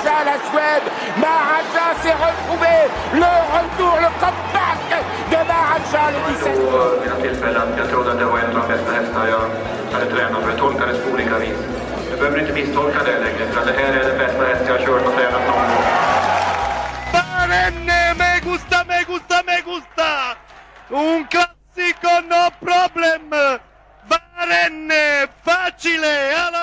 Maharaja, la Suède. Maharaja s'est retrouvé. Le retour, le comeback de Maharaja, le 17. vid något tillfälle att jag trodde att det var en av de bästa hästar jag hade tränat för. Jag tolkades på olika vis. Du behöver inte misstolka det längre, för det här är den bästa häst jag har kört och tränat någon gång. Barenne, me gusta, me gusta, me gusta! Un classico, no problem! Barenne, facile, alla!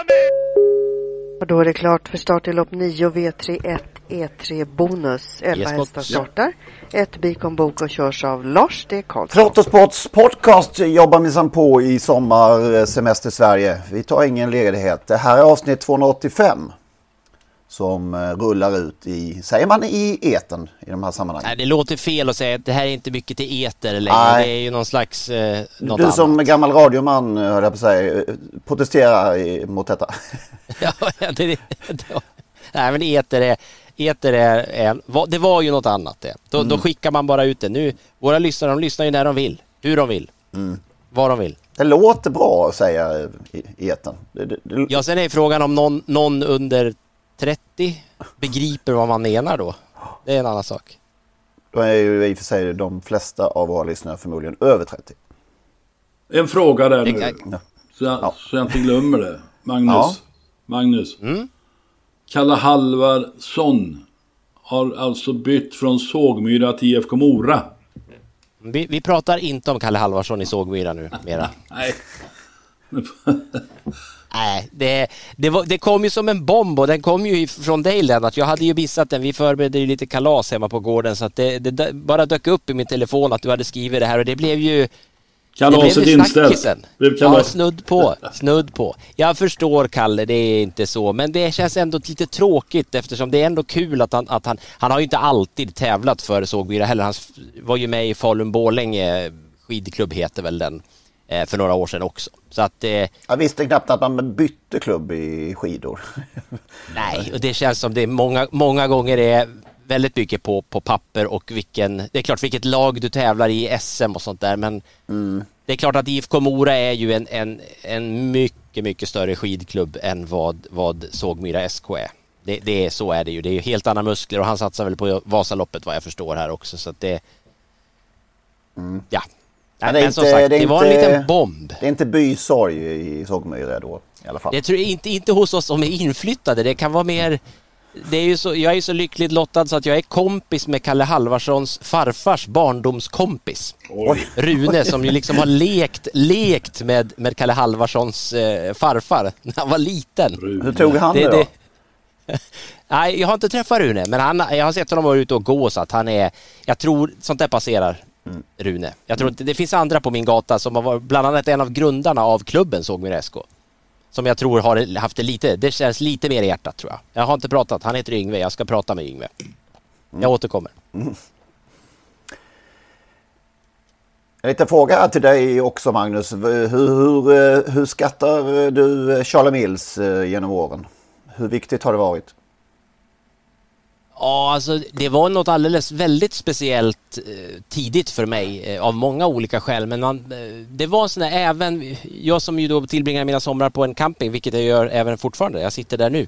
Och då är det klart för start i lopp 9 V31 E3 Bonus. 11 Yes, hästar startar. Ett Bikon Bok och körs av Lars D. Karlsson. Trottosports podcast jobbar minsann på i sommarsemester Sverige. Vi tar ingen ledighet. Det här är avsnitt 285 som eh, rullar ut i, säger man i eten i de här sammanhangen? Nej, det låter fel att säga att det här är inte mycket till eter längre. Nej. Det är ju någon slags eh, något Du annat. som gammal radioman, eh, höll jag på att säga, eh, protesterar mot detta. ja, det, det, det, nej, men eter är, eter är, är det var ju något annat det. Då, Mm. då skickar man bara ut det. Nu, våra lyssnare, de lyssnar ju när de vill, hur de vill, Mm. vad de vill. Det låter bra att säga i i eten. Det, Ja, sen är frågan om någon, någon under 30 begriper vad man menar då. Det är en annan sak. Då är ju i och för sig de flesta av våra lyssnare förmodligen över 30. En fråga där nu. Ja. Så jag, så jag inte glömmer det. Magnus. Ja. Magnus. Mm? Kalle Halvarsson har alltså bytt från Sågmyra till IFK Mora. Vi, vi pratar inte om Kalle Halvarsson i Sågmyra nu mera. Nej. Nej, det, det, var, det kom ju som en bomb och den kom ju från dig Lennart. Jag hade ju missat den. Vi förberedde ju lite kalas hemma på gården så att det, det bara dök upp i min telefon att du hade skrivit det här och det blev ju... Kalaset det blev ju inställt. Ja, snudd på. Snudd på. Jag förstår Kalle, det är inte så. Men det känns ändå lite tråkigt eftersom det är ändå kul att han... Att han, han har ju inte alltid tävlat för Sågmyra heller. Han var ju med i Falun-Borlänge skidklubb heter väl den. Eh, För några år sedan också. Så att... Eh, Jag visste knappt att man bytte klubb i skidor. Nej, och det känns som det är många, många gånger är väldigt mycket på, på papper och vilken, det är klart vilket lag du tävlar i SM och sånt där men det är klart att IFK Mora är ju en, en, en mycket, mycket större skidklubb än vad, vad Sågmyra SK är. Det, det är, så är det ju. Det är ju helt andra muskler och han satsar väl på Vasaloppet vad jag förstår här också så att det... Ja. Nej, Men det men som sagt, det det var en inte- liten bomb. Det är inte bysorg i Sågmyra då i alla fall. Det tror jag inte, inte hos oss som är inflyttade. Det kan vara mer... Det är ju så, jag är så lyckligt lottad så att jag är kompis med Kalle Halvarssons farfars barndomskompis. Oj. Rune som ju liksom har lekt, lekt med, med Kalle Halvarssons eh, farfar när han var liten. Hur tog han det, då? Nej, jag har inte träffat Rune, men han, jag har sett honom vara ute och gå så att han är... Jag tror sånt där passerar Mm. Rune. Jag tror inte, det finns andra på min gata som har varit bland annat en av grundarna av klubben Sågmyra SK. Som jag tror har haft det lite, det känns lite mer i hjärtat tror jag. Jag har inte pratat, han heter Yngve, jag ska prata med Yngve. Jag återkommer. En liten fråga till dig också Magnus. Hur, hur, eh, hur skattar du Charlie Mills eh, genom åren? Hur viktigt har det varit? Ja, alltså det var något alldeles väldigt speciellt eh, tidigt för mig eh, av många olika skäl. Men man, eh, det var sån där, även jag som ju då tillbringar mina somrar på en camping, vilket jag gör även fortfarande. Jag sitter där nu.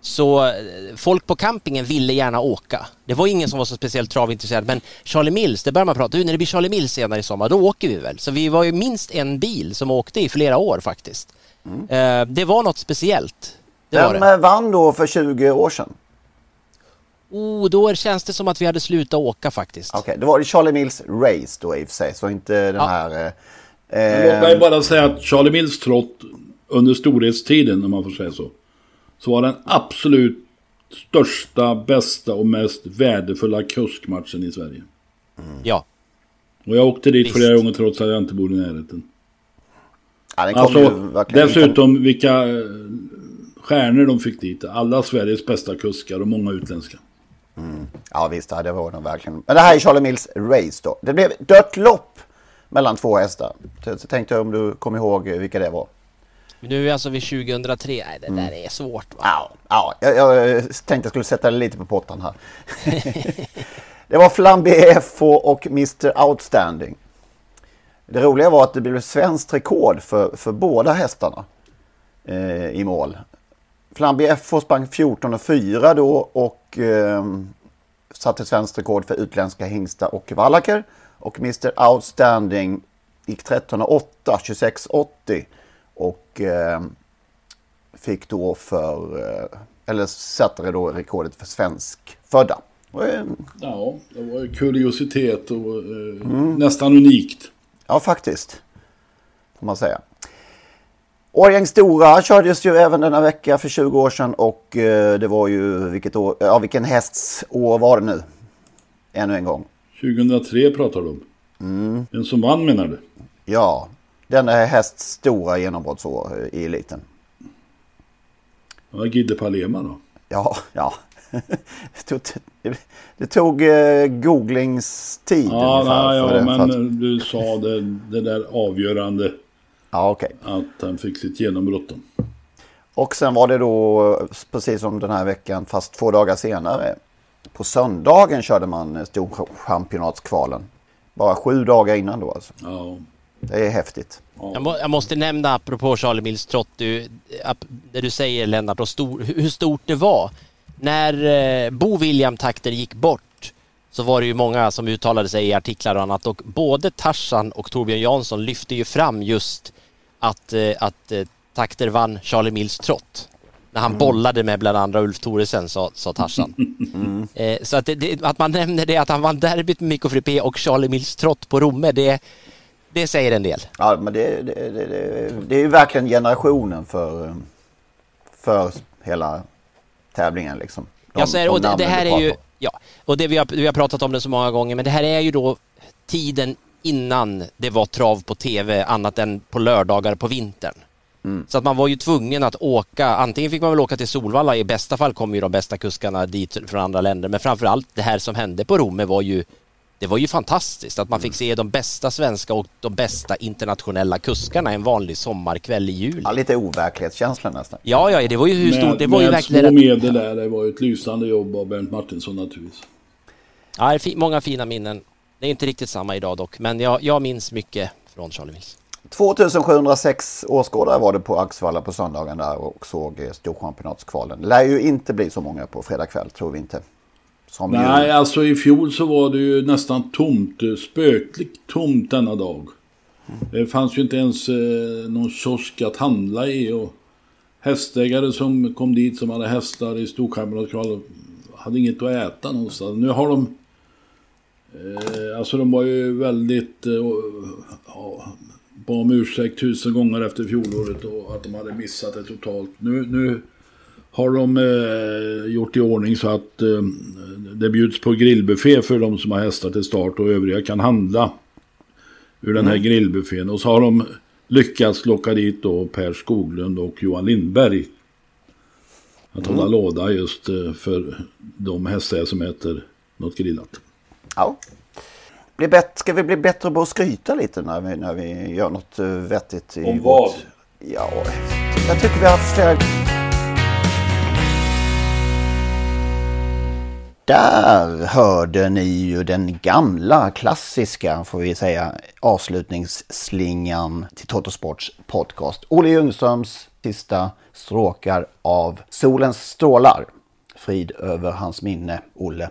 Så folk på campingen ville gärna åka. Det var ingen som var så speciellt travintresserad. Men Charlie Mills, det börjar man prata du när det blir Charlie Mills senare i sommar, då åker vi väl. Så vi var ju minst en bil som åkte i flera år faktiskt. Eh, det var något speciellt. Det var Vem det. vann då för 20 år sedan? Oh, då känns det som att vi hade slutat åka faktiskt. Okej, det var det Charlie Mills race då i och för sig, så inte den här... Eh, Låt mig bara säga att Charlie Mills trott under storhetstiden, om man får säga så. Så var den absolut största, bästa och mest värdefulla kuskmatchen i Sverige. Ja. Och jag åkte dit Visst. flera gånger trots att jag inte bor i närheten. ja, den ju Alltså, verkligen... dessutom vilka eh, stjärnor de fick dit. Alla Sveriges bästa kuskar och många utländska. Mm. Ja visst, det var det verkligen. Men det här är Charlie Mills race då. Det blev dött lopp mellan två hästar. Så så tänkte jag om du kommer ihåg vilka det var. Nu är vi alltså vid 2003. Nej, det där är svårt. Va? Ja, ja jag, jag tänkte jag skulle sätta det lite på pottan här. det var Flambier FH och Mr Outstanding. Det roliga var att det blev svenskt rekord för, för båda hästarna eh, i mål. Flambier FH sprang 14,4 då och eh, satte svenskt rekord för utländska hingstar och vallacker. Och Mr Outstanding gick 13,8, 26,80 och eh, fick då för, eh, eller satte då rekordet för svensk födda. Och, eh, Ja, det var ju kuriositet och eh, nästan unikt. Ja, faktiskt. Får man säga. Årgäng Stora kördes ju även denna vecka för 20 år sedan och eh, det var ju vilket år, ja vilken hästs år var det nu? Ännu en gång. 2003 pratar du om. Mm. Den som vann menar du? Ja, denna hästs stora genombrottsår eh, i eliten. Ja, Gidde Palema då? Ja, ja. det tog, det, tog eh, googlingstid Ja, ungefär. nej, ja men att, du sa det, det där avgörande. Ja, okej. Att han fick sitt genombrott. då. Och sen var det då precis som den här veckan fast två dagar senare. På söndagen körde man storchampionatskvalen. Bara sju dagar innan då alltså. Ja. Det är häftigt. Jag, må, jag måste nämna apropå Charlie Mills trott, du, ap- det du säger Lennart, och stor, hur stort det var. När eh, Bo William Takter gick bort så var det ju många som uttalade sig i artiklar och annat och både Tarzan och Torbjörn Jansson lyfte ju fram just att, eh, att eh, Takter vann Charlie Mills trott. När han bollade med bland andra Ulf Thoresen sa, sa Tarzan. Eh, så att, det, det, att man nämner det att han vann derbyt med Mikko Frippé och Charlie Mills trott på Romme, det, det säger en del. Ja, men det, det, det, det, är ju verkligen generationen för, för hela tävlingen liksom. De- Ja, så är och det, här är ju, ja, och det vi har, vi har pratat om det så många gånger, men det här är ju då tiden innan det var trav på tv annat än på lördagar på vintern. Mm. Så att man var ju tvungen att åka, antingen fick man väl åka till Solvalla, i bästa fall kom ju de bästa kuskarna dit från andra länder, men framförallt det här som hände på Romme var ju det var ju fantastiskt att man Mm. fick se de bästa svenska och de bästa internationella kuskarna en vanlig sommarkväll i juli. Ja, lite overklighetskänsla nästan. Ja, ja, det var ju hur med, stort, det var ju med verkligen... små medel där. Det var ju ett lysande jobb av Bernt Martinsson naturligtvis. Ja, det är fi- många fina minnen. Det är inte riktigt samma idag dock, men jag, jag minns mycket från Charlie Mills. 2706 åskådare var det på Axevalla på söndagen där och såg eh, storchampionatskvalen. Lär ju inte bli så många på fredag kväll tror vi inte. Som Nej, ju, alltså i fjol så var det ju nästan tomt. eh, Spökligt tomt denna dag. Det fanns ju inte ens eh, någon kiosk att handla i. Och hästägare som kom dit som hade hästar i Storchampionatskval hade inget att äta någonstans. Nu har de... Eh, alltså de var ju väldigt... Eh, ja, bad om ursäkt tusen gånger efter fjolåret och att de hade missat det totalt. Nu, nu har de eh, gjort i ordning så att eh, det bjuds på grillbuffé för de som har hästar till start och övriga kan handla ur den här grillbuffén. Och så har de lyckats locka dit då Per Skoglund och Johan Lindberg. Att hålla låda just eh, för de hästar som äter något grillat. Ja. Blir bättre, ska vi bli bättre på att skryta lite när vi, när vi gör något eh, vettigt? I Om vårt- vad? Ja, jag tycker vi har haft flera... Där hörde ni ju den gamla klassiska, får vi säga, avslutningsslingan till Totosports podcast. Olle Ljungströms sista stråkar av Solens strålar. Frid över hans minne, Olle.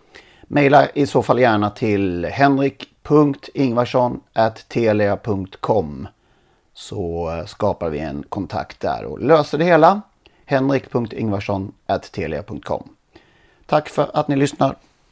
Maila i så fall gärna till henrik.ingvarsson.telia.com så skapar vi en kontakt där och löser det hela. henrik.ingvarsson.telia.com Tack för att ni lyssnar.